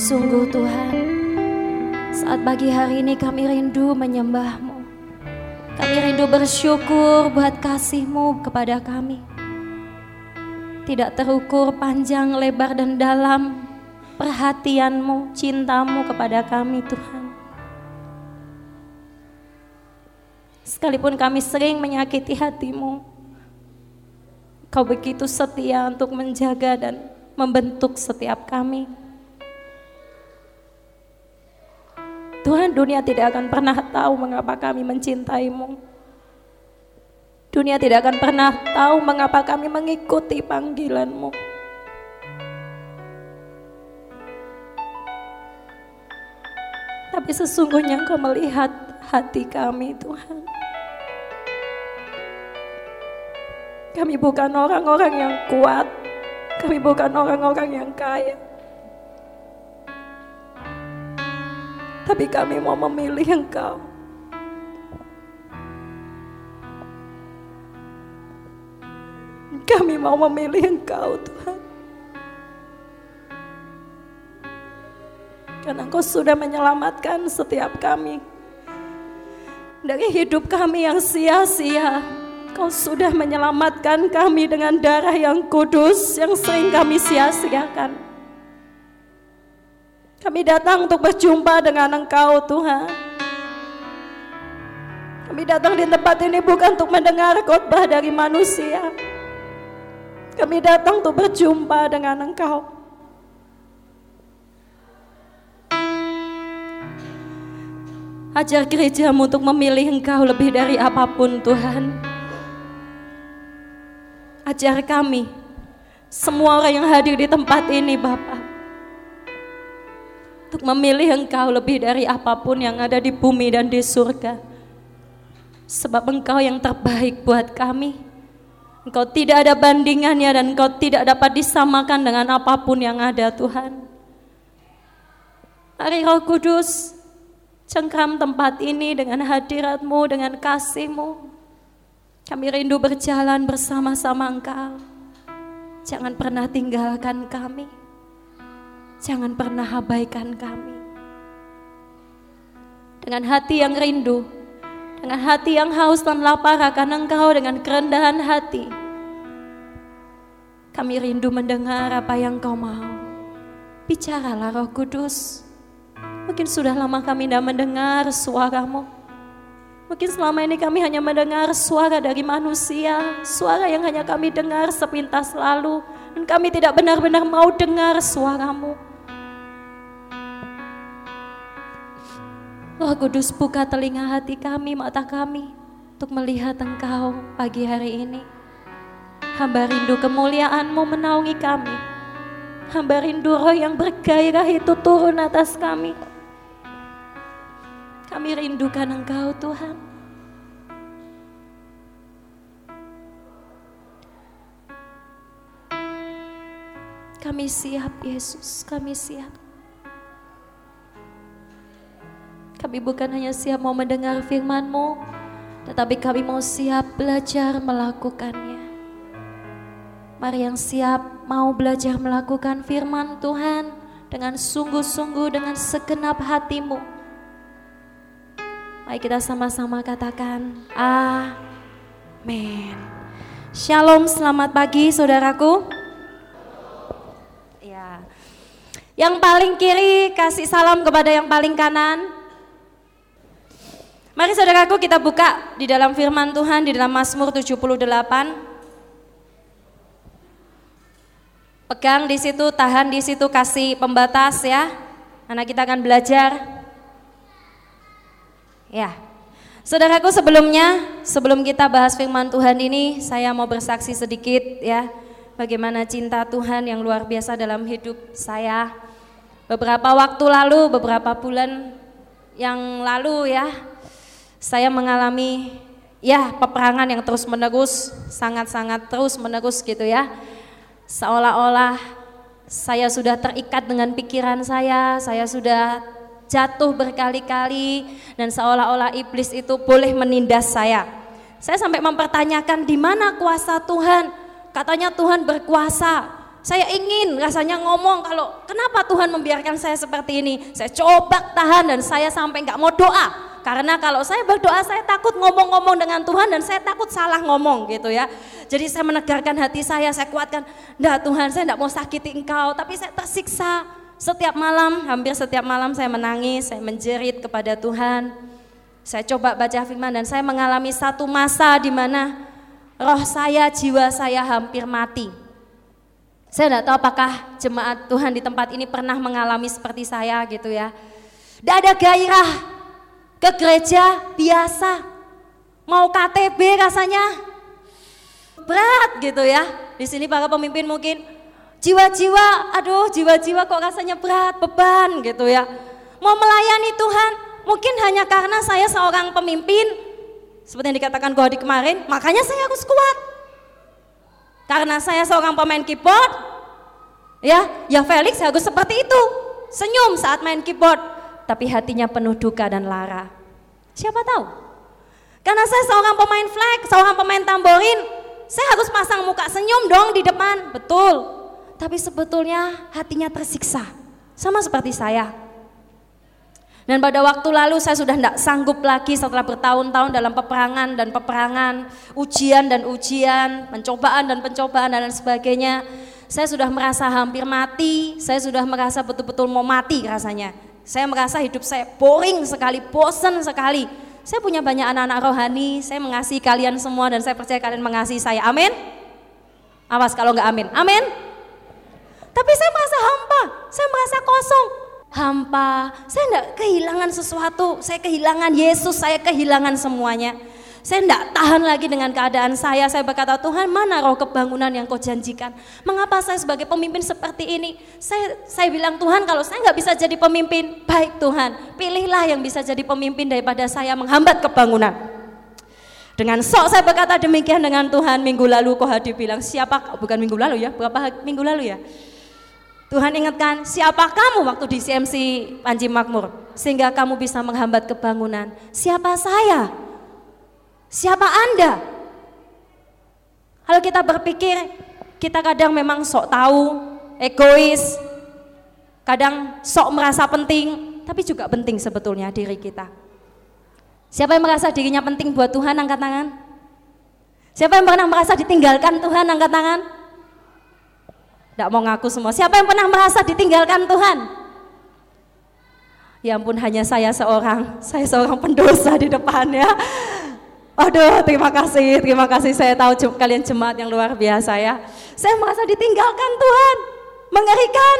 Sungguh Tuhan, saat pagi hari ini kami rindu menyembahmu. Kami rindu bersyukur buat kasihmu kepada kami. Tidak terukur panjang, lebar, dan dalam perhatianmu, cintamu kepada kami Tuhan. Sekalipun kami sering menyakiti hatimu, kau begitu setia untuk menjaga dan membentuk setiap kami. Tuhan dunia tidak akan pernah tahu mengapa kami mencintaimu. Dunia tidak akan pernah tahu mengapa kami mengikuti panggilanmu. Tapi sesungguhnya engkau melihat hati kami Tuhan. Kami bukan orang-orang yang kuat. Kami bukan orang-orang yang kaya. Tapi kami mau memilih Engkau. Kami mau memilih Engkau Tuhan. Karena Engkau sudah menyelamatkan setiap kami dari hidup kami yang sia-sia. Kau sudah menyelamatkan kami dengan darah yang kudus yang sering kami sia-siakan. Kami datang untuk berjumpa dengan Engkau Tuhan. Kami datang di tempat ini bukan untuk mendengar khotbah dari manusia. Kami datang untuk berjumpa dengan Engkau. Ajar gerejamu untuk memilih Engkau lebih dari apa pun Tuhan. Ajar kami, semua orang yang hadir di tempat ini Bapak. Untuk memilih Engkau lebih dari apa pun yang ada di bumi dan di surga. Sebab Engkau yang terbaik buat kami. Engkau tidak ada bandingannya dan Engkau tidak dapat disamakan dengan apa pun yang ada Tuhan. Mari Roh Kudus, cengkram tempat ini dengan hadiratmu, dengan kasihmu. Kami rindu berjalan bersama-sama Engkau. Jangan pernah tinggalkan kami. Jangan pernah abaikan kami. Dengan hati yang rindu, dengan hati yang haus dan lapar akan Engkau dengan kerendahan hati. Kami rindu mendengar apa yang Kau mau. Bicaralah Roh Kudus. Mungkin sudah lama kami tidak mendengar suaramu. Mungkin selama ini kami hanya mendengar suara dari manusia, suara yang hanya kami dengar sepintas lalu, dan kami tidak benar-benar mau dengar suaramu. Roh Kudus buka telinga hati kami, mata kami, untuk melihat Engkau pagi hari ini. Hamba rindu kemuliaanmu menaungi kami. Hamba rindu roh yang bergairah itu turun atas kami. Kami rindukan Engkau Tuhan. Kami siap Yesus, kami siap. Kami bukan hanya siap mau mendengar firman-Mu, tetapi kami mau siap belajar melakukannya. Mari yang siap mau belajar melakukan firman Tuhan dengan sungguh-sungguh dengan segenap hatimu Mari kita sama-sama katakan amin. Shalom, selamat pagi saudaraku. Ya. Yang paling kiri kasih salam kepada yang paling kanan. Mari saudaraku kita buka di dalam firman Tuhan di dalam Mazmur 78. Pegang di situ, tahan di situ, kasih pembatas ya. Karena kita akan belajar Ya. Saudaraku sebelumnya, sebelum kita bahas firman Tuhan ini, saya mau bersaksi sedikit ya, bagaimana cinta Tuhan yang luar biasa dalam hidup saya. Beberapa waktu lalu, beberapa bulan yang lalu ya, saya mengalami ya peperangan yang terus menerus, sangat-sangat terus menerus gitu ya. Seolah-olah saya sudah terikat dengan pikiran saya, saya sudah jatuh berkali-kali dan seolah-olah iblis itu boleh menindas saya. Saya sampai mempertanyakan di mana kuasa Tuhan? Katanya Tuhan berkuasa. Saya ingin rasanya ngomong kalau kenapa Tuhan membiarkan saya seperti ini. Saya coba tahan dan saya sampai nggak mau doa. Karena kalau saya berdoa saya takut ngomong-ngomong dengan Tuhan dan saya takut salah ngomong gitu ya. Jadi saya menegarkan hati saya, saya kuatkan, "Enggak Tuhan, saya enggak mau sakiti Engkau." Tapi saya tersiksa. Setiap malam, hampir setiap malam saya menangis, saya menjerit kepada Tuhan. Saya coba baca firman dan saya mengalami satu masa di mana roh saya, jiwa saya hampir mati. Saya tidak tahu apakah jemaat Tuhan di tempat ini pernah mengalami seperti saya gitu ya. Tidak ada gairah ke gereja biasa. Mau KTB rasanya berat gitu ya. Di sini para pemimpin mungkin jiwa-jiwa, aduh jiwa-jiwa kok rasanya berat, beban gitu ya. Mau melayani Tuhan, mungkin hanya karena saya seorang pemimpin, seperti yang dikatakan Gohadi kemarin, makanya saya harus kuat. Karena saya seorang pemain keyboard, ya, ya Felix harus seperti itu, senyum saat main keyboard, tapi hatinya penuh duka dan lara. Siapa tahu? Karena saya seorang pemain flag, seorang pemain tamborin, saya harus pasang muka senyum dong di depan, betul. Tapi sebetulnya hatinya tersiksa, sama seperti saya. Dan pada waktu lalu saya sudah tidak sanggup lagi setelah bertahun-tahun dalam peperangan dan peperangan, ujian dan ujian, pencobaan dan pencobaan dan sebagainya. Saya sudah merasa hampir mati, saya sudah merasa betul-betul mau mati rasanya. Saya merasa hidup saya boring sekali, bosan sekali. Saya punya banyak anak-anak rohani, saya mengasihi kalian semua dan saya percaya kalian mengasihi saya. Amin. Awas kalau nggak amin. Amin. Tapi saya merasa hampa, saya merasa kosong. Hampa, saya tidak kehilangan sesuatu, saya kehilangan Yesus, saya kehilangan semuanya. Saya tidak tahan lagi dengan keadaan saya. Saya berkata, Tuhan mana roh kebangunan yang kau janjikan? Mengapa saya sebagai pemimpin seperti ini? Saya, saya bilang, Tuhan kalau saya nggak bisa jadi pemimpin, baik Tuhan, pilihlah yang bisa jadi pemimpin daripada saya menghambat kebangunan. Dengan sok saya berkata demikian dengan Tuhan minggu lalu kau hadir bilang siapa bukan minggu lalu ya berapa minggu lalu ya Tuhan ingatkan siapa kamu waktu di CMC Panji Makmur sehingga kamu bisa menghambat kebangunan. Siapa saya? Siapa Anda? Kalau kita berpikir kita kadang memang sok tahu, egois, kadang sok merasa penting, tapi juga penting sebetulnya diri kita. Siapa yang merasa dirinya penting buat Tuhan angkat tangan? Siapa yang pernah merasa ditinggalkan Tuhan angkat tangan? Tidak mau ngaku semua. Siapa yang pernah merasa ditinggalkan Tuhan? Ya ampun hanya saya seorang, saya seorang pendosa di depannya. Aduh, terima kasih, terima kasih. Saya tahu kalian jemaat yang luar biasa ya. Saya merasa ditinggalkan Tuhan, mengerikan.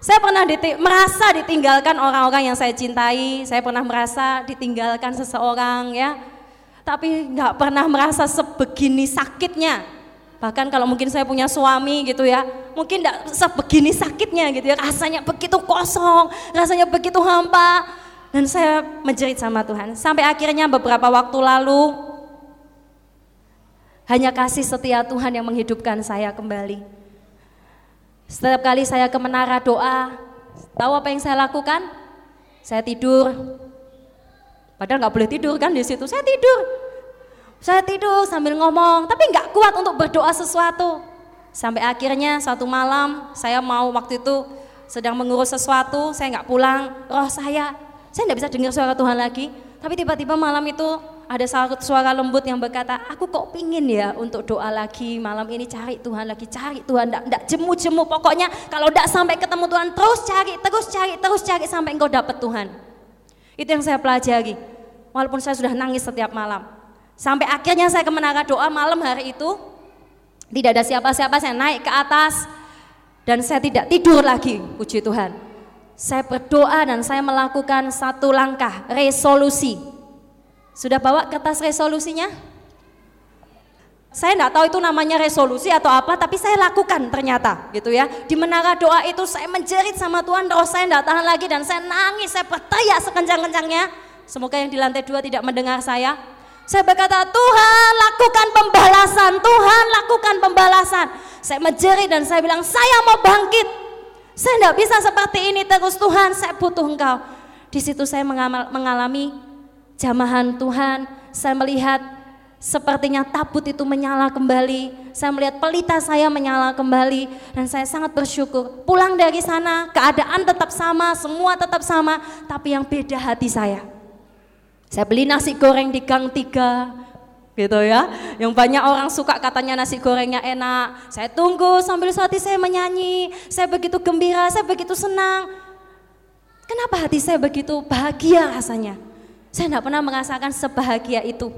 Saya pernah diti merasa ditinggalkan orang-orang yang saya cintai. Saya pernah merasa ditinggalkan seseorang ya. Tapi nggak pernah merasa sebegini sakitnya Bahkan kalau mungkin saya punya suami gitu ya, mungkin tidak sebegini sakitnya gitu ya, rasanya begitu kosong, rasanya begitu hampa. Dan saya menjerit sama Tuhan. Sampai akhirnya beberapa waktu lalu, hanya kasih setia Tuhan yang menghidupkan saya kembali. Setiap kali saya ke menara doa, tahu apa yang saya lakukan? Saya tidur. Padahal nggak boleh tidur kan di situ. Saya tidur. Saya tidur sambil ngomong, tapi nggak kuat untuk berdoa sesuatu. Sampai akhirnya suatu malam saya mau waktu itu sedang mengurus sesuatu, saya nggak pulang, roh saya, saya nggak bisa dengar suara Tuhan lagi. Tapi tiba-tiba malam itu ada suara lembut yang berkata, aku kok pingin ya untuk doa lagi malam ini cari Tuhan lagi, cari Tuhan, nggak jemu-jemu. Pokoknya kalau nggak sampai ketemu Tuhan terus cari, terus cari, terus cari sampai engkau dapat Tuhan. Itu yang saya pelajari. Walaupun saya sudah nangis setiap malam. Sampai akhirnya saya ke menara doa malam hari itu, tidak ada siapa-siapa, saya naik ke atas dan saya tidak tidur lagi, puji Tuhan. Saya berdoa dan saya melakukan satu langkah, resolusi. Sudah bawa kertas resolusinya? Saya tidak tahu itu namanya resolusi atau apa, tapi saya lakukan ternyata gitu ya. Di menara doa itu saya menjerit sama Tuhan, roh saya tidak tahan lagi dan saya nangis, saya berteriak sekencang-kencangnya. Semoga yang di lantai dua tidak mendengar saya. Saya berkata, Tuhan lakukan pembalasan, Tuhan lakukan pembalasan. Saya menjerit dan saya bilang, saya mau bangkit. Saya tidak bisa seperti ini terus Tuhan, saya butuh engkau. Di situ saya mengalami jamahan Tuhan, saya melihat sepertinya tabut itu menyala kembali. Saya melihat pelita saya menyala kembali dan saya sangat bersyukur. Pulang dari sana, keadaan tetap sama, semua tetap sama, tapi yang beda hati saya. Saya beli nasi goreng di Gang Tiga, gitu ya. Yang banyak orang suka katanya nasi gorengnya enak. Saya tunggu sambil saat saya menyanyi, saya begitu gembira, saya begitu senang. Kenapa hati saya begitu bahagia rasanya? Saya tidak pernah merasakan sebahagia itu.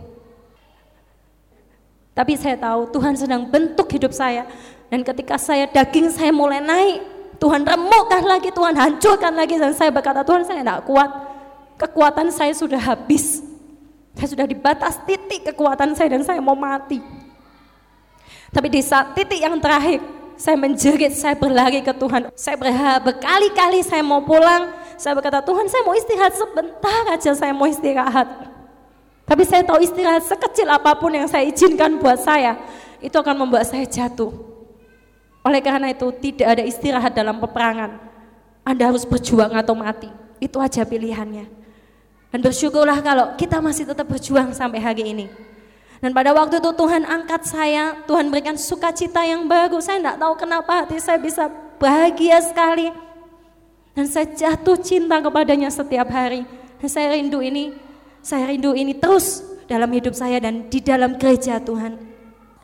Tapi saya tahu Tuhan sedang bentuk hidup saya. Dan ketika saya daging saya mulai naik, Tuhan remukkan lagi, Tuhan hancurkan lagi. Dan saya berkata, Tuhan saya tidak kuat. Kekuatan saya sudah habis. Saya sudah di batas titik kekuatan saya dan saya mau mati. Tapi di saat titik yang terakhir, saya menjerit, saya berlari ke Tuhan. Saya berharap berkali-kali saya mau pulang. Saya berkata, Tuhan saya mau istirahat sebentar aja, saya mau istirahat. Tapi saya tahu istirahat sekecil apa pun yang saya izinkan buat saya, itu akan membuat saya jatuh. Oleh karena itu tidak ada istirahat dalam peperangan. Anda harus berjuang atau mati. Itu aja pilihannya. Dan bersyukurlah kalau kita masih tetap berjuang sampai hari ini. Dan pada waktu itu Tuhan angkat saya, Tuhan berikan sukacita yang baru. Saya tidak tahu kenapa hati saya bisa bahagia sekali. Dan saya jatuh cinta kepadanya setiap hari. Dan saya rindu ini saya rindu ini terus dalam hidup saya dan di dalam gereja Tuhan.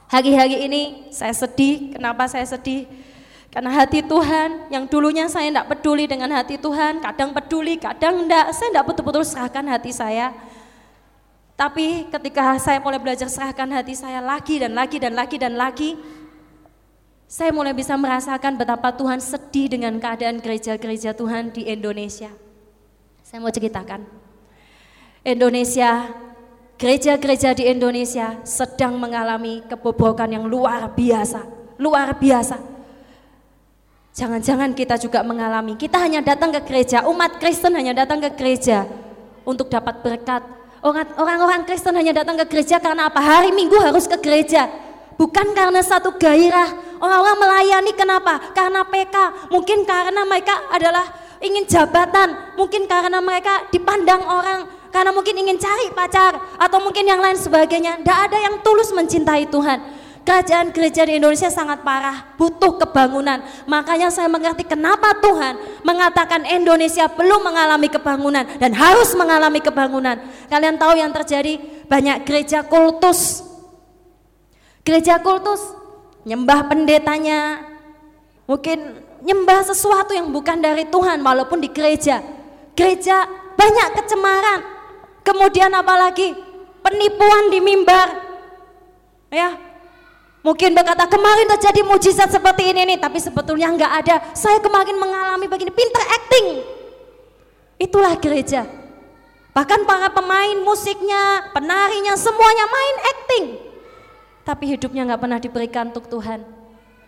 Hari-hari ini saya sedih. Kenapa saya sedih? Karena hati Tuhan yang dulunya saya tidak peduli dengan hati Tuhan, kadang peduli, kadang enggak. Saya tidak betul-betul serahkan hati saya. Tapi ketika saya mulai belajar serahkan hati saya lagi dan lagi dan lagi dan lagi, saya mulai bisa merasakan betapa Tuhan sedih dengan keadaan gereja-gereja Tuhan di Indonesia. Saya mau ceritakan. Indonesia, gereja-gereja di Indonesia sedang mengalami kebobrokan yang luar biasa, luar biasa. Jangan-jangan kita juga mengalami. Kita hanya datang ke gereja, umat Kristen hanya datang ke gereja untuk dapat berkat. Orang-orang Kristen hanya datang ke gereja karena apa? Hari Minggu harus ke gereja. Bukan karena satu gairah. Orang-orang melayani kenapa? Karena PK. Mungkin karena mereka adalah ingin jabatan. Mungkin karena mereka dipandang orang karena mungkin ingin cari pacar atau mungkin yang lain sebagainya. Tidak ada yang tulus mencintai Tuhan. Kerajaan gereja di Indonesia sangat parah, butuh kebangunan. Makanya saya mengerti kenapa Tuhan mengatakan Indonesia belum mengalami kebangunan dan harus mengalami kebangunan. Kalian tahu yang terjadi? Banyak gereja kultus. Gereja kultus, nyembah pendetanya, mungkin nyembah sesuatu yang bukan dari Tuhan walaupun di gereja. Gereja banyak kecemaran, Kemudian apalagi penipuan di mimbar. Ya. Mungkin berkata kemarin terjadi mujizat seperti ini nih, tapi sebetulnya nggak ada. Saya kemarin mengalami begini, pinter acting. Itulah gereja. Bahkan para pemain musiknya, penarinya, semuanya main acting. Tapi hidupnya nggak pernah diberikan untuk Tuhan.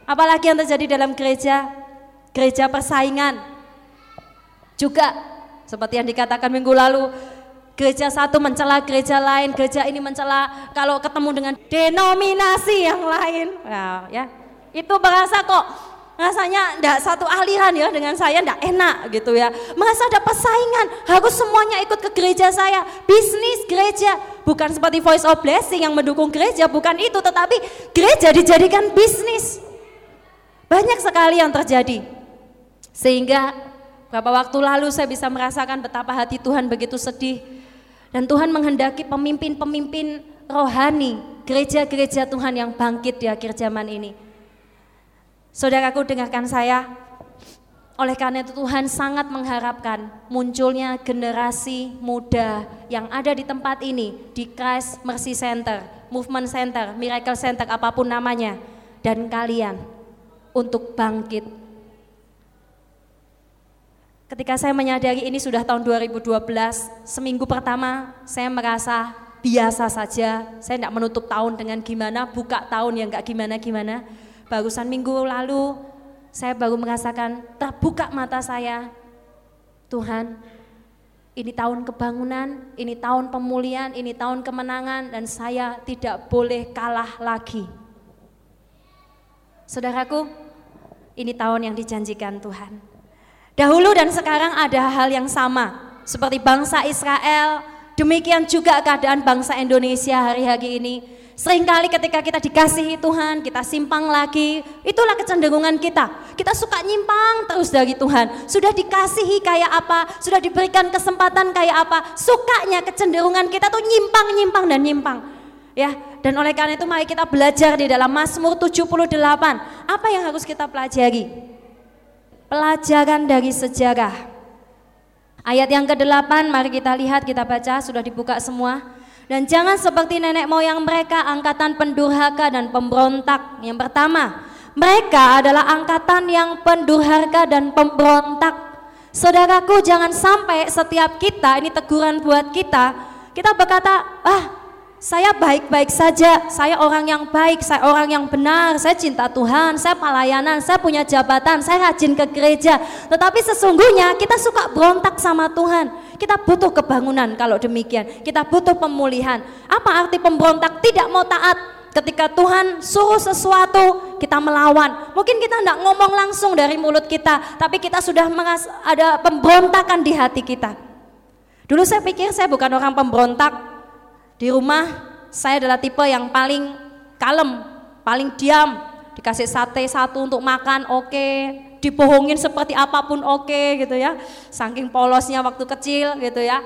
Apalagi yang terjadi dalam gereja, gereja persaingan. Juga seperti yang dikatakan minggu lalu, gereja satu mencela gereja lain, gereja ini mencela kalau ketemu dengan denominasi yang lain. Nah, ya. Itu berasa kok rasanya enggak satu aliran ya dengan saya enggak enak gitu ya. Merasa ada persaingan, harus semuanya ikut ke gereja saya. Bisnis gereja, bukan seperti Voice of Blessing yang mendukung gereja, bukan itu, tetapi gereja dijadikan bisnis. Banyak sekali yang terjadi. Sehingga beberapa waktu lalu saya bisa merasakan betapa hati Tuhan begitu sedih dan Tuhan menghendaki pemimpin-pemimpin rohani, gereja-gereja Tuhan yang bangkit di akhir zaman ini. Saudaraku dengarkan saya, oleh karena itu Tuhan sangat mengharapkan munculnya generasi muda yang ada di tempat ini, di Christ Mercy Center, Movement Center, Miracle Center, apa pun namanya, dan kalian untuk bangkit Ketika saya menyadari ini sudah tahun 2012, seminggu pertama saya merasa biasa saja. Saya tidak menutup tahun dengan gimana, buka tahun yang enggak gimana-gimana. Barusan minggu lalu saya baru merasakan terbuka mata saya. Tuhan, ini tahun kebangunan, ini tahun pemulihan, ini tahun kemenangan dan saya tidak boleh kalah lagi. Saudaraku, ini tahun yang dijanjikan Tuhan. Dahulu dan sekarang ada hal yang sama, seperti bangsa Israel, demikian juga keadaan bangsa Indonesia hari-hari ini. Seringkali ketika kita dikasihi Tuhan, kita simpang lagi, itulah kecenderungan kita. Kita suka nyimpang terus dari Tuhan. Sudah dikasihi kayak apa, sudah diberikan kesempatan kayak apa, sukanya kecenderungan kita tuh nyimpang, nyimpang dan nyimpang. Ya, dan oleh karena itu mari kita belajar di dalam Mazmur 78. Apa yang harus kita pelajari? Pelajaran dari sejarah. Ayat yang ke-8 mari kita lihat, kita baca, sudah dibuka semua. Dan jangan seperti nenek moyang mereka angkatan pendurhaka dan pemberontak. Yang pertama, mereka adalah angkatan yang pendurhaka dan pemberontak. Saudaraku jangan sampai setiap kita, ini teguran buat kita, kita berkata, ah saya baik-baik saja, saya orang yang baik, saya orang yang benar, saya cinta Tuhan, saya pelayanan, saya punya jabatan, saya rajin ke gereja. Tetapi sesungguhnya kita suka berontak sama Tuhan. Kita butuh kebangunan kalau demikian. Kita butuh pemulihan. Apa arti pemberontak? Tidak mau taat. Ketika Tuhan suruh sesuatu, kita melawan. Mungkin kita tidak ngomong langsung dari mulut kita, tapi kita sudah ada pemberontakan di hati kita. Dulu saya pikir saya bukan orang pemberontak, di rumah saya adalah tipe yang paling kalem, paling diam. Dikasih sate satu untuk makan, oke. Okay. Dibohongin seperti apa pun oke okay, gitu ya. Saking polosnya waktu kecil gitu ya.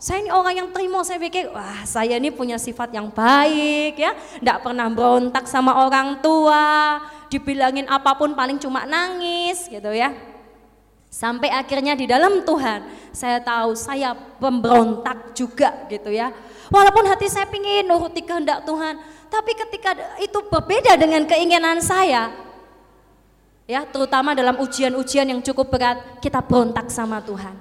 Saya ini orang yang terima, saya pikir, wah saya ini punya sifat yang baik ya. Tidak pernah berontak sama orang tua, dibilangin apa pun paling cuma nangis gitu ya. Sampai akhirnya di dalam Tuhan saya tahu saya pemberontak juga gitu ya. Walaupun hati saya ingin nuruti kehendak Tuhan, tapi ketika itu berbeda dengan keinginan saya, ya terutama dalam ujian-ujian yang cukup berat, kita berontak sama Tuhan.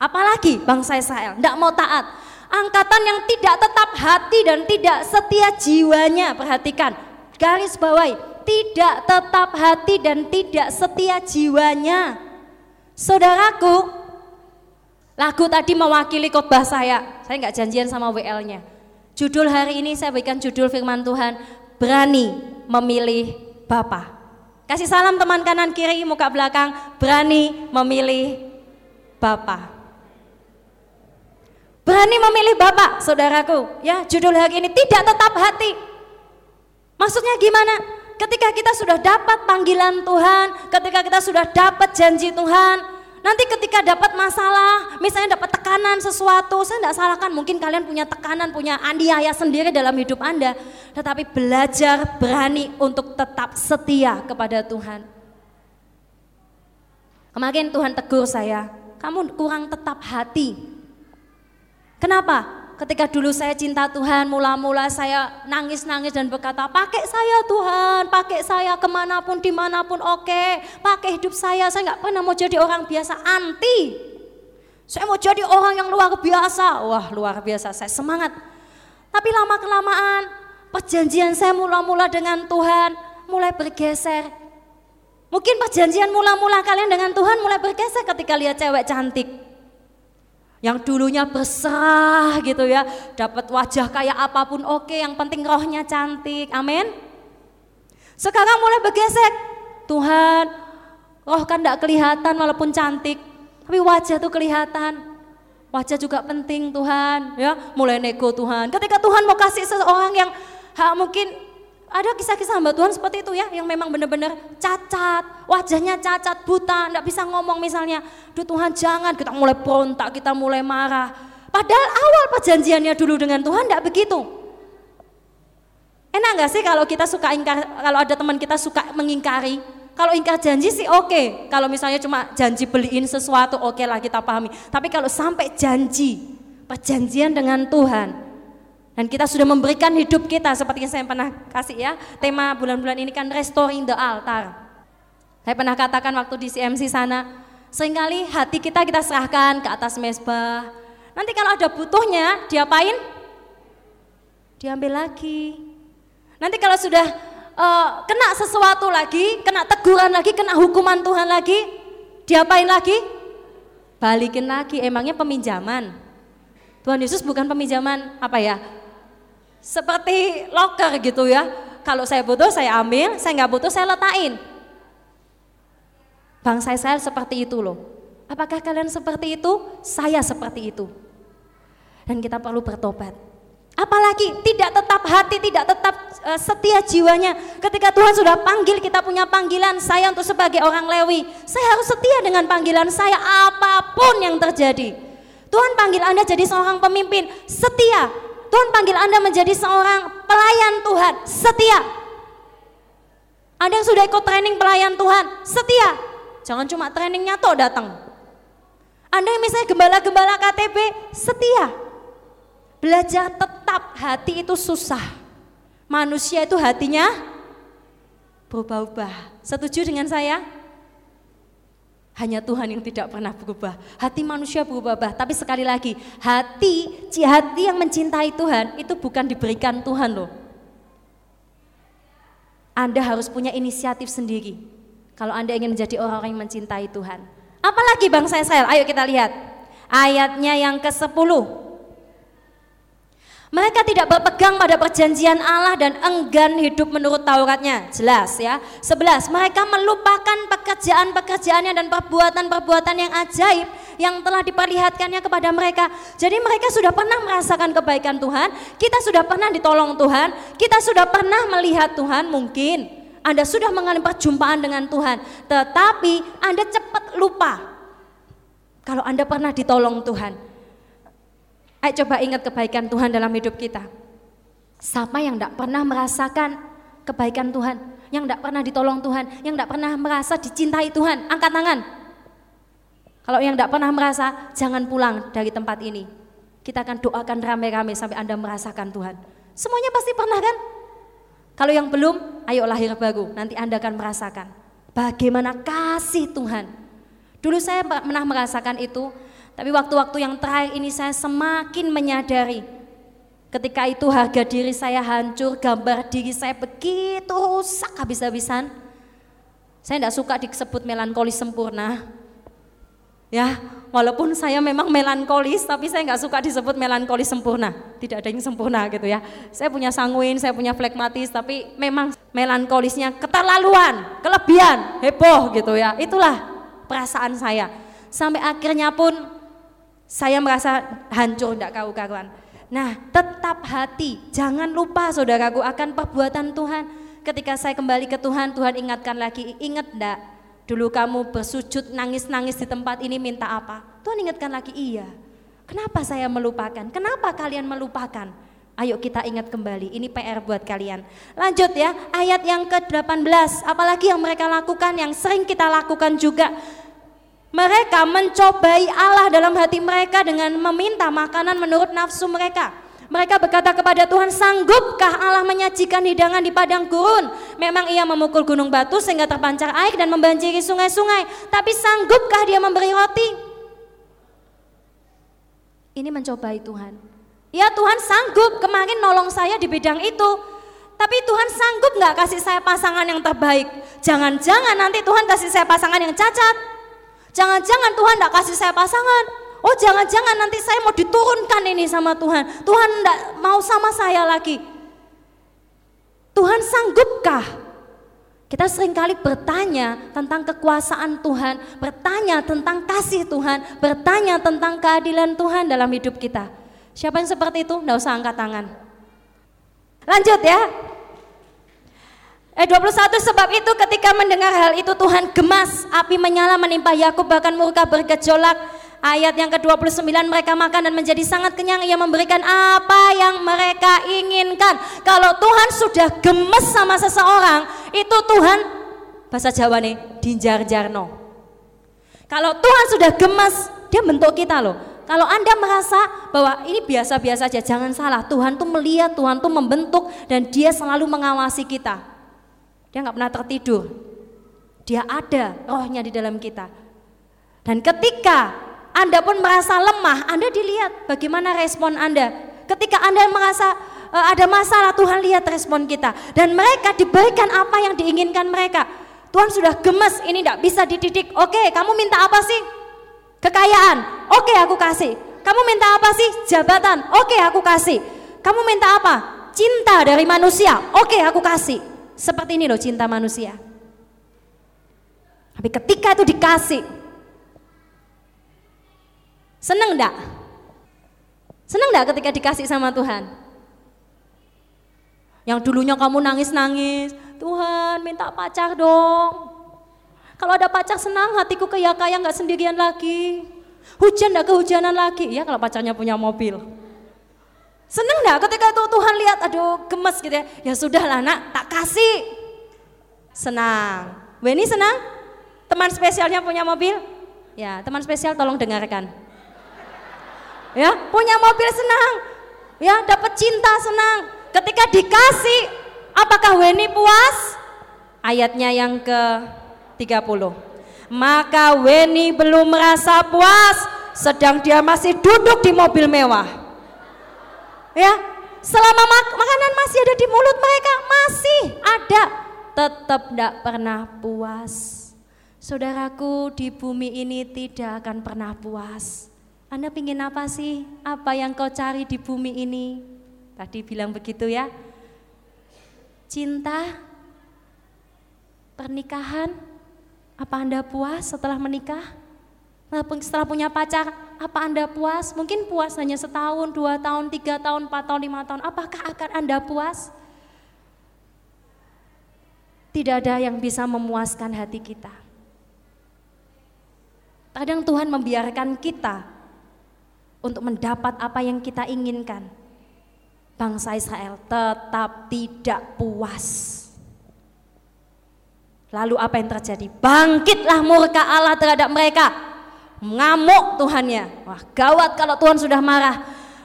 Apalagi bangsa Israel, tidak mau taat. Angkatan yang tidak tetap hati dan tidak setia jiwanya, perhatikan, garis bawahi, tidak tetap hati dan tidak setia jiwanya. Saudaraku, Lagu tadi mewakili khotbah saya. Saya nggak janjian sama WL-nya. Judul hari ini saya berikan judul firman Tuhan, berani memilih Bapa. Kasih salam teman kanan kiri, muka belakang, berani memilih Bapa. Berani memilih Bapak, saudaraku. Ya, judul hari ini tidak tetap hati. Maksudnya gimana? Ketika kita sudah dapat panggilan Tuhan, ketika kita sudah dapat janji Tuhan, Nanti ketika dapat masalah, misalnya dapat tekanan sesuatu, saya tidak salahkan mungkin kalian punya tekanan, punya aniaya sendiri dalam hidup Anda. Tetapi belajar berani untuk tetap setia kepada Tuhan. Kemarin Tuhan tegur saya, kamu kurang tetap hati. Kenapa? Ketika dulu saya cinta Tuhan, mula-mula saya nangis-nangis dan berkata, pakai saya Tuhan, pakai saya ke mana pun, di mana pun oke, pakai hidup saya, saya nggak pernah mau jadi orang biasa, anti. Saya mau jadi orang yang luar biasa, wah luar biasa, saya semangat. Tapi lama-kelamaan, perjanjian saya mula-mula dengan Tuhan mulai bergeser. Mungkin perjanjian mula-mula kalian dengan Tuhan mulai bergeser ketika lihat cewek cantik yang dulunya berserah gitu ya, dapat wajah kayak apa pun oke, yang penting rohnya cantik. Amin. Sekarang mulai bergesek. Tuhan, roh kan tidak kelihatan walaupun cantik, tapi wajah tuh kelihatan. Wajah juga penting Tuhan, ya. Mulai nego Tuhan. Ketika Tuhan mau kasih seseorang yang ha, mungkin ada kisah-kisah hamba Tuhan seperti itu ya, yang memang benar-benar cacat, wajahnya cacat, buta, tidak bisa ngomong misalnya. Duh Tuhan jangan, kita mulai berontak, kita mulai marah. Padahal awal perjanjiannya dulu dengan Tuhan tidak begitu. Enak nggak sih kalau kita suka ingkar, kalau ada teman kita suka mengingkari? Kalau ingkar janji sih oke. Okay. Kalau misalnya cuma janji beliin sesuatu oke okay lah kita pahami. Tapi kalau sampai janji, perjanjian dengan Tuhan, dan kita sudah memberikan hidup kita seperti yang saya pernah kasih ya. Tema bulan-bulan ini kan restoring the altar. Saya pernah katakan waktu di CMC sana, sering kali hati kita kita serahkan ke atas mesbah. Nanti kalau ada butuhnya, diapain? Diambil lagi. Nanti kalau sudah uh, kena sesuatu lagi, kena teguran lagi, kena hukuman Tuhan lagi, diapain lagi? Balikin lagi, emangnya peminjaman. Tuhan Yesus bukan peminjaman apa ya? Seperti locker gitu ya. Kalau saya butuh saya ambil, saya nggak butuh saya letain. Bangsa saya seperti itu loh. Apakah kalian seperti itu? Saya seperti itu. Dan kita perlu bertobat. Apalagi tidak tetap hati, tidak tetap uh, setia jiwanya. Ketika Tuhan sudah panggil, kita punya panggilan saya untuk sebagai orang Lewi. Saya harus setia dengan panggilan saya apa pun yang terjadi. Tuhan panggil Anda jadi seorang pemimpin, setia. Tuhan panggil Anda menjadi seorang pelayan Tuhan, setia. Anda yang sudah ikut training pelayan Tuhan, setia. Jangan cuma trainingnya toh datang. Anda yang misalnya gembala-gembala KTB, setia. Belajar tetap hati itu susah. Manusia itu hatinya berubah-ubah. Setuju dengan saya? Hanya Tuhan yang tidak pernah berubah. Hati manusia berubah-ubah. Tapi sekali lagi, hati, hati yang mencintai Tuhan itu bukan diberikan Tuhan loh. Anda harus punya inisiatif sendiri. Kalau Anda ingin menjadi orang-orang yang mencintai Tuhan. Apalagi bangsa Israel? Ayo kita lihat. Ayatnya yang ke-10. Mereka tidak berpegang pada perjanjian Allah dan enggan hidup menurut Tauratnya. Jelas ya. Sebelas, mereka melupakan pekerjaan-pekerjaannya dan perbuatan-perbuatan yang ajaib yang telah diperlihatkannya kepada mereka. Jadi mereka sudah pernah merasakan kebaikan Tuhan, kita sudah pernah ditolong Tuhan, kita sudah pernah melihat Tuhan mungkin. Anda sudah mengalami perjumpaan dengan Tuhan, tetapi Anda cepat lupa kalau Anda pernah ditolong Tuhan. Ayo coba ingat kebaikan Tuhan dalam hidup kita. Siapa yang tidak pernah merasakan kebaikan Tuhan, yang tidak pernah ditolong Tuhan, yang tidak pernah merasa dicintai Tuhan, angkat tangan. Kalau yang tidak pernah merasa, jangan pulang dari tempat ini. Kita akan doakan rame-rame sampai Anda merasakan Tuhan. Semuanya pasti pernah kan? Kalau yang belum, ayo lahir baru, nanti Anda akan merasakan bagaimana kasih Tuhan. Dulu saya pernah merasakan itu, tapi waktu-waktu yang terakhir ini saya semakin menyadari ketika itu harga diri saya hancur, gambar diri saya begitu rusak habis-habisan. Saya tidak suka disebut melankolis sempurna. Ya, walaupun saya memang melankolis, tapi saya nggak suka disebut melankolis sempurna. Tidak ada yang sempurna gitu ya. Saya punya sanguin, saya punya flekmatis, tapi memang melankolisnya keterlaluan, kelebihan, heboh gitu ya. Itulah perasaan saya. Sampai akhirnya pun saya merasa hancur tidak kau karuan. Nah, tetap hati, jangan lupa saudaraku akan perbuatan Tuhan. Ketika saya kembali ke Tuhan, Tuhan ingatkan lagi, ingat enggak? Dulu kamu bersujud nangis-nangis di tempat ini minta apa? Tuhan ingatkan lagi, iya. Kenapa saya melupakan? Kenapa kalian melupakan? Ayo kita ingat kembali, ini PR buat kalian. Lanjut ya, ayat yang ke-18, apalagi yang mereka lakukan, yang sering kita lakukan juga. Mereka mencobai Allah dalam hati mereka dengan meminta makanan menurut nafsu mereka. Mereka berkata kepada Tuhan, sanggupkah Allah menyajikan hidangan di padang gurun? Memang ia memukul gunung batu sehingga terpancar air dan membanjiri sungai-sungai. Tapi sanggupkah dia memberi roti? Ini mencobai Tuhan. Ya Tuhan sanggup kemarin nolong saya di bidang itu. Tapi Tuhan sanggup nggak kasih saya pasangan yang terbaik? Jangan-jangan nanti Tuhan kasih saya pasangan yang cacat. Jangan-jangan Tuhan tidak kasih saya pasangan. Oh jangan-jangan nanti saya mau diturunkan ini sama Tuhan. Tuhan tidak mau sama saya lagi. Tuhan sanggupkah? Kita sering kali bertanya tentang kekuasaan Tuhan, bertanya tentang kasih Tuhan, bertanya tentang keadilan Tuhan dalam hidup kita. Siapa yang seperti itu? Tidak usah angkat tangan. Lanjut ya, Eh 21 sebab itu ketika mendengar hal itu Tuhan gemas, api menyala menimpa Yakub bahkan murka bergejolak. Ayat yang ke-29 mereka makan dan menjadi sangat kenyang ia memberikan apa yang mereka inginkan. Kalau Tuhan sudah gemes sama seseorang, itu Tuhan bahasa Jawa nih, dinjar jarno. Kalau Tuhan sudah gemes, dia bentuk kita loh. Kalau Anda merasa bahwa ini biasa-biasa aja, jangan salah. Tuhan tuh melihat, Tuhan tuh membentuk dan dia selalu mengawasi kita. Dia nggak pernah tertidur. Dia ada rohnya di dalam kita. Dan ketika Anda pun merasa lemah, Anda dilihat bagaimana respon Anda. Ketika Anda merasa uh, ada masalah, Tuhan lihat respon kita. Dan mereka diberikan apa yang diinginkan mereka. Tuhan sudah gemes, ini tidak bisa dididik. Oke, kamu minta apa sih? Kekayaan. Oke, aku kasih. Kamu minta apa sih? Jabatan. Oke, aku kasih. Kamu minta apa? Cinta dari manusia. Oke, aku kasih. Seperti ini loh cinta manusia. Tapi ketika itu dikasih, seneng enggak? Seneng enggak ketika dikasih sama Tuhan? Yang dulunya kamu nangis-nangis, Tuhan minta pacar dong. Kalau ada pacar senang, hatiku kayak kaya nggak sendirian lagi. Hujan nggak kehujanan lagi, ya kalau pacarnya punya mobil. Seneng nggak ketika itu Tuhan lihat, aduh gemes gitu ya. Ya sudah lah nak, tak kasih. Senang. Weni senang? Teman spesialnya punya mobil? Ya, teman spesial tolong dengarkan. Ya, punya mobil senang. Ya, dapat cinta senang. Ketika dikasih, apakah Weni puas? Ayatnya yang ke 30. Maka Weni belum merasa puas sedang dia masih duduk di mobil mewah. Ya, selama mak makanan masih ada di mulut mereka, masih ada, tetap tidak pernah puas. Saudaraku di bumi ini tidak akan pernah puas. Anda ingin apa sih? Apa yang kau cari di bumi ini? Tadi bilang begitu ya. Cinta, pernikahan, apa Anda puas setelah menikah? Setelah punya pacar, apa Anda puas? Mungkin puas hanya setahun, dua tahun, tiga tahun, empat tahun, lima tahun. Apakah akan Anda puas? Tidak ada yang bisa memuaskan hati kita. Kadang Tuhan membiarkan kita untuk mendapat apa yang kita inginkan bangsa Israel tetap tidak puas. Lalu apa yang terjadi? Bangkitlah murka Allah terhadap mereka. Ngamuk Tuhannya. Wah gawat kalau Tuhan sudah marah.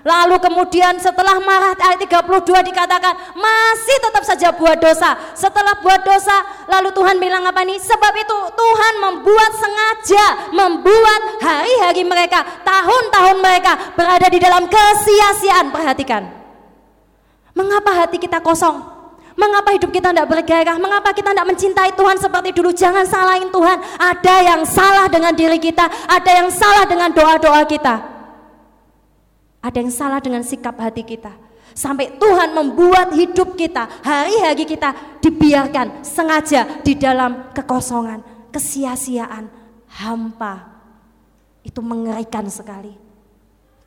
Lalu kemudian setelah marah ayat 32 dikatakan masih tetap saja buat dosa. Setelah buat dosa lalu Tuhan bilang apa nih? Sebab itu Tuhan membuat sengaja membuat hari-hari mereka, tahun-tahun mereka berada di dalam kesia-siaan. Perhatikan. Mengapa hati kita kosong? Mengapa hidup kita tidak bergairah? Mengapa kita tidak mencintai Tuhan seperti dulu? Jangan salahin Tuhan. Ada yang salah dengan diri kita, ada yang salah dengan doa-doa kita. Ada yang salah dengan sikap hati kita. Sampai Tuhan membuat hidup kita, hari-hari kita dibiarkan sengaja di dalam kekosongan, kesia-siaan, hampa. Itu mengerikan sekali.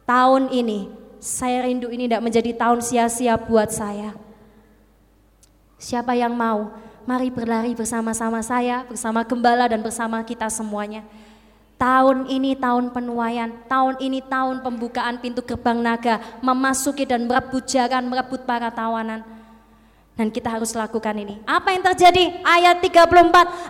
Tahun ini saya rindu ini tidak menjadi tahun sia-sia buat saya. Siapa yang mau, mari berlari bersama-sama saya, bersama gembala dan bersama kita semuanya. Tahun ini tahun penuaian, tahun ini tahun pembukaan pintu gerbang naga, memasuki dan merebut jalan, merebut para tawanan. Dan kita harus lakukan ini. Apa yang terjadi? Ayat 34,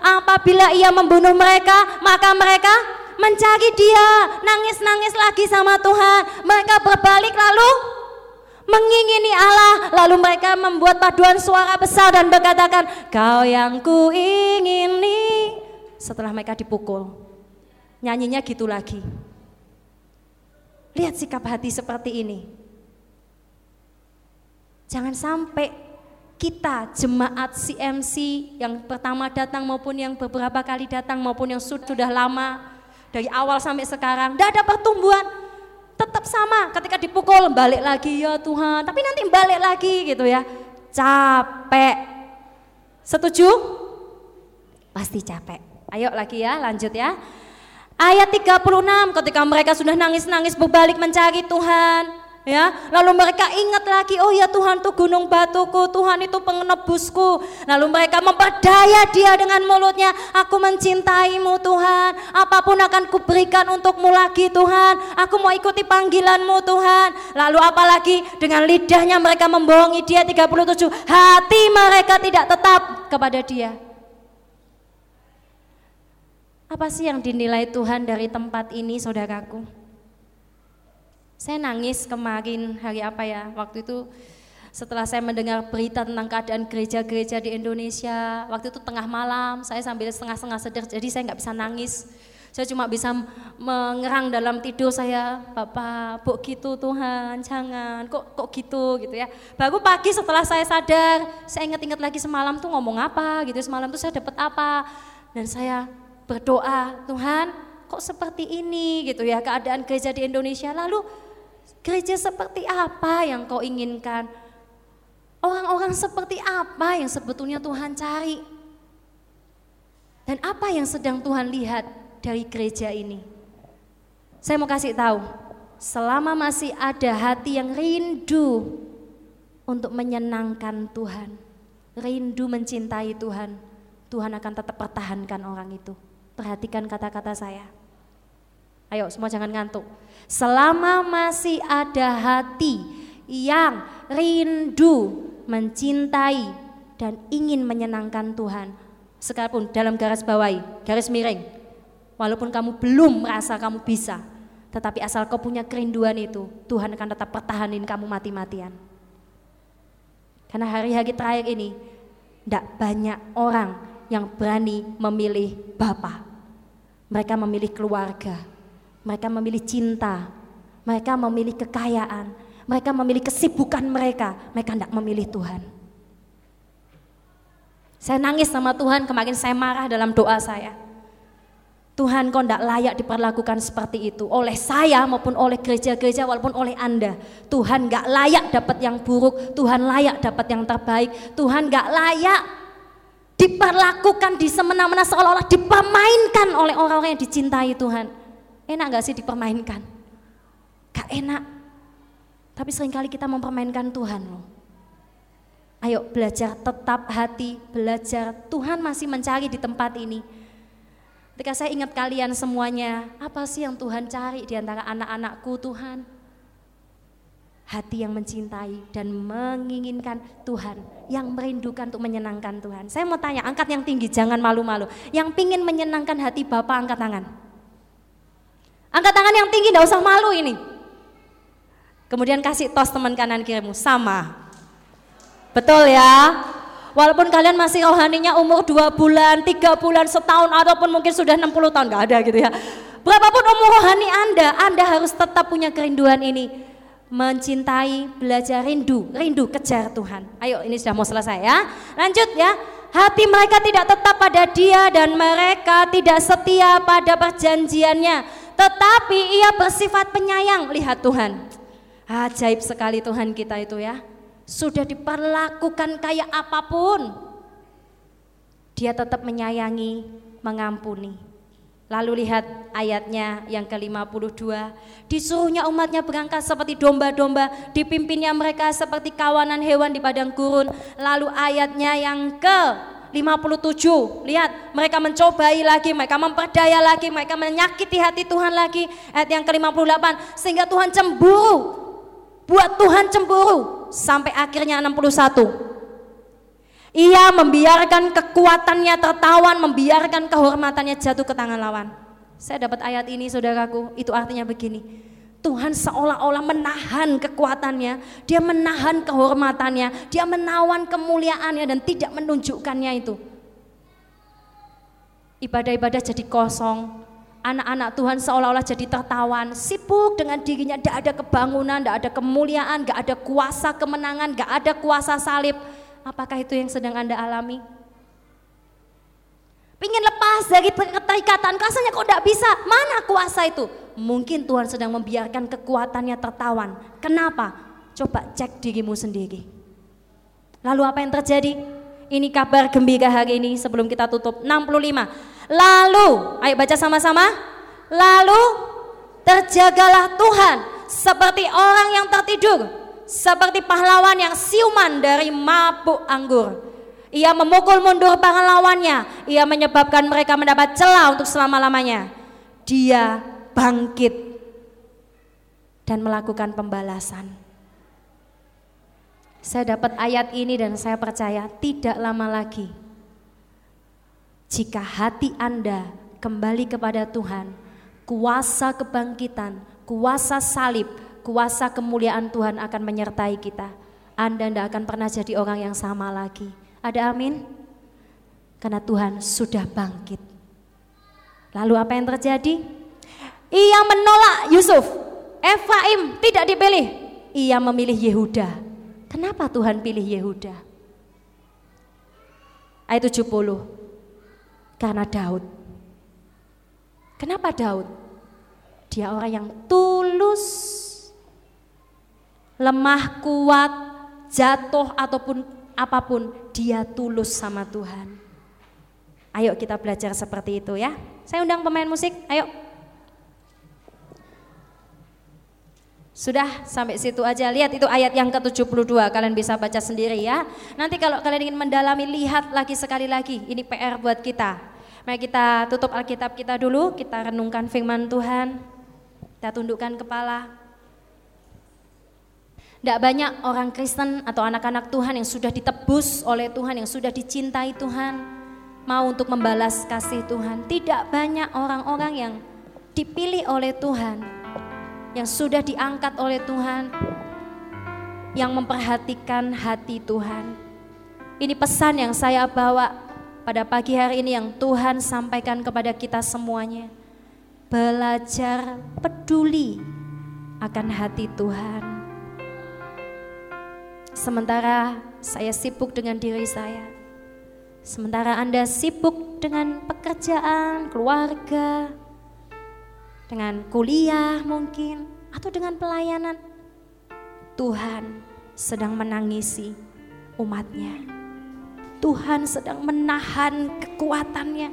apabila ia membunuh mereka, maka mereka mencari dia, nangis-nangis lagi sama Tuhan. Mereka berbalik lalu mengingini Allah, lalu mereka membuat paduan suara besar dan berkatakan, "Kau yang kuingini." Setelah mereka dipukul, nyanyinya gitu lagi. Lihat sikap hati seperti ini. Jangan sampai kita jemaat CMC yang pertama datang maupun yang beberapa kali datang maupun yang sudah lama dari awal sampai sekarang, tidak ada pertumbuhan, tetap sama. Ketika dipukul balik lagi ya Tuhan, tapi nanti balik lagi gitu ya. Capek. Setuju? Pasti capek. Ayo lagi ya, lanjut ya. Ayat 36 ketika mereka sudah nangis-nangis berbalik mencari Tuhan ya. Lalu mereka ingat lagi, oh ya Tuhan tuh gunung batuku, Tuhan itu penebusku. Lalu mereka memperdaya dia dengan mulutnya, aku mencintaimu Tuhan, apa pun akan kuberikan untukmu lagi Tuhan, aku mau ikuti panggilanmu Tuhan. Lalu apalagi dengan lidahnya mereka membohongi dia 37, hati mereka tidak tetap kepada dia. Apa sih yang dinilai Tuhan dari tempat ini saudaraku? Saya nangis kemarin hari apa ya, waktu itu setelah saya mendengar berita tentang keadaan gereja-gereja di Indonesia, waktu itu tengah malam, saya sambil setengah-setengah sedar, jadi saya nggak bisa nangis. Saya cuma bisa mengerang dalam tidur saya, Bapak, Bu gitu Tuhan, jangan, kok kok gitu gitu ya. Baru pagi setelah saya sadar, saya ingat-ingat lagi semalam tuh ngomong apa gitu, semalam tuh saya dapat apa. Dan saya berdoa, Tuhan, kok seperti ini gitu ya keadaan gereja di Indonesia. Lalu Gereja seperti apa yang kau inginkan? Orang-orang seperti apa yang sebetulnya Tuhan cari? Dan apa yang sedang Tuhan lihat dari gereja ini? Saya mau kasih tahu, selama masih ada hati yang rindu untuk menyenangkan Tuhan, rindu mencintai Tuhan, Tuhan akan tetap pertahankan orang itu. Perhatikan kata-kata saya. Ayo semua jangan ngantuk. Selama masih ada hati yang rindu mencintai dan ingin menyenangkan Tuhan, sekalipun dalam garis bawahi, garis miring, walaupun kamu belum merasa kamu bisa, tetapi asal kau punya kerinduan itu, Tuhan akan tetap pertahanin kamu mati-matian. Karena hari-hari terakhir ini, tidak banyak orang yang berani memilih Bapa. Mereka memilih keluarga, mereka memilih cinta, mereka memilih kekayaan, mereka memilih kesibukan mereka, mereka tidak memilih Tuhan. Saya nangis sama Tuhan, kemarin saya marah dalam doa saya. Tuhan kau tidak layak diperlakukan seperti itu oleh saya maupun oleh gereja-gereja walaupun oleh Anda. Tuhan gak layak dapat yang buruk, Tuhan layak dapat yang terbaik. Tuhan gak layak diperlakukan di semena-mena seolah-olah dipermainkan oleh orang-orang yang dicintai Tuhan. Enak gak sih dipermainkan? Gak enak. Tapi sering kali kita mempermainkan Tuhan loh. Ayo belajar tetap hati, belajar Tuhan masih mencari di tempat ini. Ketika saya ingat kalian semuanya, apa sih yang Tuhan cari di antara anak-anakku Tuhan? hati yang mencintai dan menginginkan Tuhan, yang merindukan untuk menyenangkan Tuhan. Saya mau tanya, angkat yang tinggi, jangan malu-malu. Yang pingin menyenangkan hati Bapak, angkat tangan. Angkat tangan yang tinggi, tidak usah malu ini. Kemudian kasih tos teman kanan kirimu, sama. Betul ya? Walaupun kalian masih rohaninya umur dua bulan, tiga bulan, setahun, ataupun mungkin sudah 60 tahun, nggak ada gitu ya. Berapapun umur rohani Anda, Anda harus tetap punya kerinduan ini mencintai, belajar rindu, rindu kejar Tuhan. Ayo ini sudah mau selesai ya. Lanjut ya. Hati mereka tidak tetap pada dia dan mereka tidak setia pada perjanjiannya. Tetapi ia bersifat penyayang. Lihat Tuhan. Ajaib sekali Tuhan kita itu ya. Sudah diperlakukan kayak apa pun. Dia tetap menyayangi, mengampuni. Lalu lihat ayatnya yang ke-52. Disuruhnya umatnya berangkat seperti domba-domba, dipimpinnya mereka seperti kawanan hewan di padang gurun. Lalu ayatnya yang ke 57. Lihat, mereka mencobai lagi, mereka memperdaya lagi, mereka menyakiti hati Tuhan lagi. Ayat yang ke-58, sehingga Tuhan cemburu. Buat Tuhan cemburu sampai akhirnya 61. Ia membiarkan kekuatannya tertawan, membiarkan kehormatannya jatuh ke tangan lawan. Saya dapat ayat ini saudaraku, itu artinya begini. Tuhan seolah-olah menahan kekuatannya, dia menahan kehormatannya, dia menawan kemuliaannya dan tidak menunjukkannya itu. Ibadah-ibadah jadi kosong, anak-anak Tuhan seolah-olah jadi tertawan, sibuk dengan dirinya, tidak ada kebangunan, tidak ada kemuliaan, tidak ada kuasa kemenangan, tidak ada kuasa salib Apakah itu yang sedang Anda alami? Pingin lepas dari keterikatan, rasanya kok tidak bisa. Mana kuasa itu? Mungkin Tuhan sedang membiarkan kekuatannya tertawan. Kenapa? Coba cek dirimu sendiri. Lalu apa yang terjadi? Ini kabar gembira hari ini sebelum kita tutup. 65. Lalu, ayo baca sama-sama. Lalu terjagalah Tuhan seperti orang yang tertidur seperti pahlawan yang siuman dari mabuk anggur. Ia memukul mundur pahlawannya, ia menyebabkan mereka mendapat celah untuk selama-lamanya. Dia bangkit dan melakukan pembalasan. Saya dapat ayat ini dan saya percaya tidak lama lagi jika hati Anda kembali kepada Tuhan, kuasa kebangkitan, kuasa salib, kuasa kemuliaan Tuhan akan menyertai kita. Anda tidak akan pernah jadi orang yang sama lagi. Ada amin? Karena Tuhan sudah bangkit. Lalu apa yang terjadi? Ia menolak Yusuf. Efraim tidak dipilih. Ia memilih Yehuda. Kenapa Tuhan pilih Yehuda? Ayat 70. Karena Daud. Kenapa Daud? Dia orang yang tulus lemah, kuat, jatuh ataupun apa pun, dia tulus sama Tuhan. Ayo kita belajar seperti itu ya. Saya undang pemain musik, ayo. Sudah sampai situ aja. Lihat itu ayat yang ke-72. Kalian bisa baca sendiri ya. Nanti kalau kalian ingin mendalami lihat lagi sekali lagi. Ini PR buat kita. Mari kita tutup Alkitab kita dulu, kita renungkan firman Tuhan. Kita tundukkan kepala. Tidak banyak orang Kristen atau anak-anak Tuhan yang sudah ditebus oleh Tuhan, yang sudah dicintai Tuhan, mau untuk membalas kasih Tuhan. Tidak banyak orang-orang yang dipilih oleh Tuhan yang sudah diangkat oleh Tuhan, yang memperhatikan hati Tuhan. Ini pesan yang saya bawa pada pagi hari ini yang Tuhan sampaikan kepada kita semuanya. Belajar peduli akan hati Tuhan. Sementara saya sibuk dengan diri saya. Sementara Anda sibuk dengan pekerjaan, keluarga, dengan kuliah mungkin, atau dengan pelayanan. Tuhan sedang menangisi umatnya. Tuhan sedang menahan kekuatannya.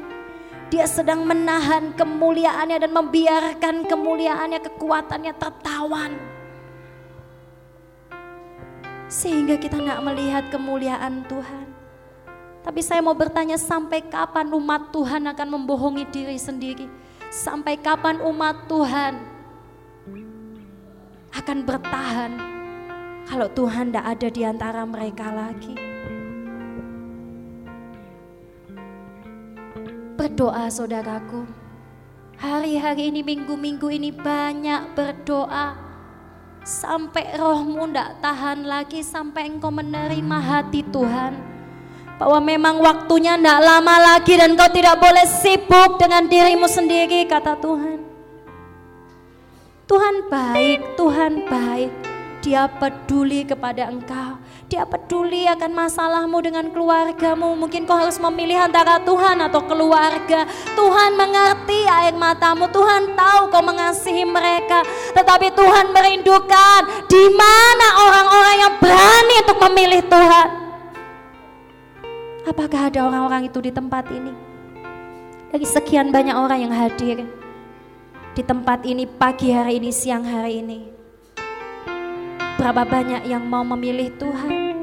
Dia sedang menahan kemuliaannya dan membiarkan kemuliaannya, kekuatannya tertawan. Sehingga kita tidak melihat kemuliaan Tuhan. Tapi saya mau bertanya sampai kapan umat Tuhan akan membohongi diri sendiri? Sampai kapan umat Tuhan akan bertahan kalau Tuhan tidak ada di antara mereka lagi? Berdoa saudaraku. Hari-hari ini, minggu-minggu ini banyak berdoa. Sampai rohmu tidak tahan lagi, sampai engkau menerima hati Tuhan bahwa memang waktunya tidak lama lagi dan kau tidak boleh sibuk dengan dirimu sendiri kata Tuhan. Tuhan baik, Tuhan baik. Dia peduli kepada engkau. Dia peduli akan masalahmu dengan keluargamu. Mungkin kau harus memilih antara Tuhan atau keluarga. Tuhan mengerti air matamu. Tuhan tahu kau mengasihi mereka. Tetapi Tuhan merindukan di mana orang-orang yang berani untuk memilih Tuhan. Apakah ada orang-orang itu di tempat ini? Dari sekian banyak orang yang hadir di tempat ini pagi hari ini, siang hari ini. Berapa banyak yang mau memilih Tuhan?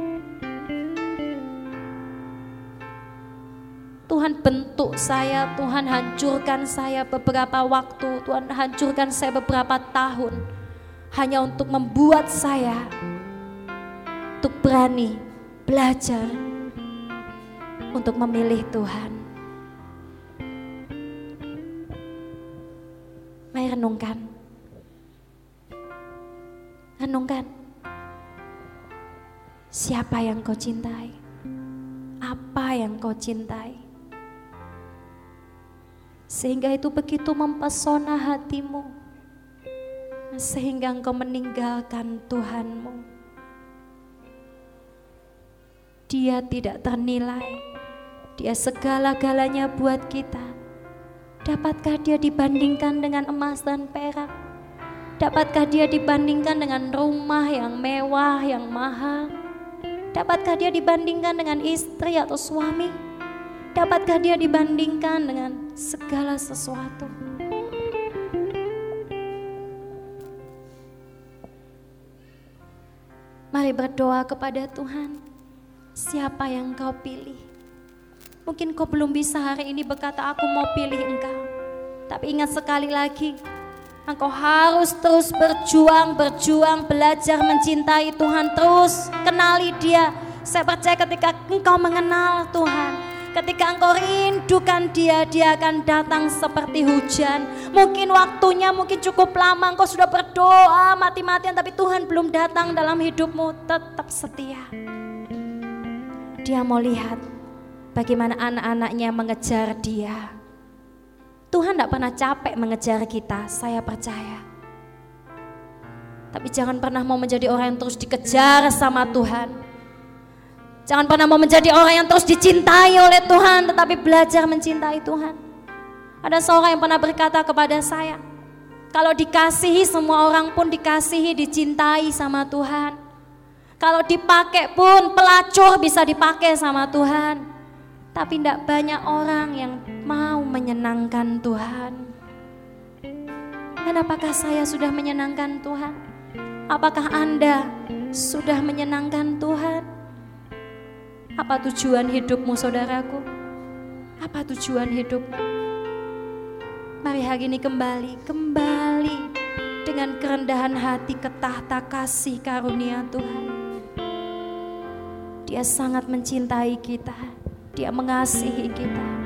Tuhan bentuk saya, Tuhan hancurkan saya beberapa waktu, Tuhan hancurkan saya beberapa tahun. Hanya untuk membuat saya untuk berani belajar untuk memilih Tuhan. Mari renungkan. Renungkan. Siapa yang kau cintai? Apa yang kau cintai? Sehingga itu begitu mempesona hatimu. Sehingga engkau meninggalkan Tuhanmu. Dia tidak ternilai dia segala-galanya buat kita. Dapatkah dia dibandingkan dengan emas dan perak? Dapatkah dia dibandingkan dengan rumah yang mewah, yang mahal? Dapatkah dia dibandingkan dengan istri atau suami? Dapatkah dia dibandingkan dengan segala sesuatu? Mari berdoa kepada Tuhan. Siapa yang kau pilih? Mungkin kau belum bisa hari ini berkata aku mau pilih engkau. Tapi ingat sekali lagi, engkau harus terus berjuang, berjuang, belajar mencintai Tuhan terus. Kenali dia. Saya percaya ketika engkau mengenal Tuhan, ketika engkau rindukan dia, dia akan datang seperti hujan. Mungkin waktunya mungkin cukup lama, engkau sudah berdoa mati-matian, tapi Tuhan belum datang dalam hidupmu, tetap setia. Dia mau lihat bagaimana anak-anaknya mengejar dia. Tuhan tidak pernah capek mengejar kita, saya percaya. Tapi jangan pernah mau menjadi orang yang terus dikejar sama Tuhan. Jangan pernah mau menjadi orang yang terus dicintai oleh Tuhan, tetapi belajar mencintai Tuhan. Ada seorang yang pernah berkata kepada saya, kalau dikasihi semua orang pun dikasihi, dicintai sama Tuhan. Kalau dipakai pun pelacur bisa dipakai sama Tuhan. Tapi tidak banyak orang yang mau menyenangkan Tuhan. Dan apakah saya sudah menyenangkan Tuhan? Apakah Anda sudah menyenangkan Tuhan? Apa tujuan hidupmu saudaraku? Apa tujuan hidupmu? Mari hari ini kembali, kembali dengan kerendahan hati ke tahta kasih karunia Tuhan. Dia sangat mencintai kita, dia mengasihi kita.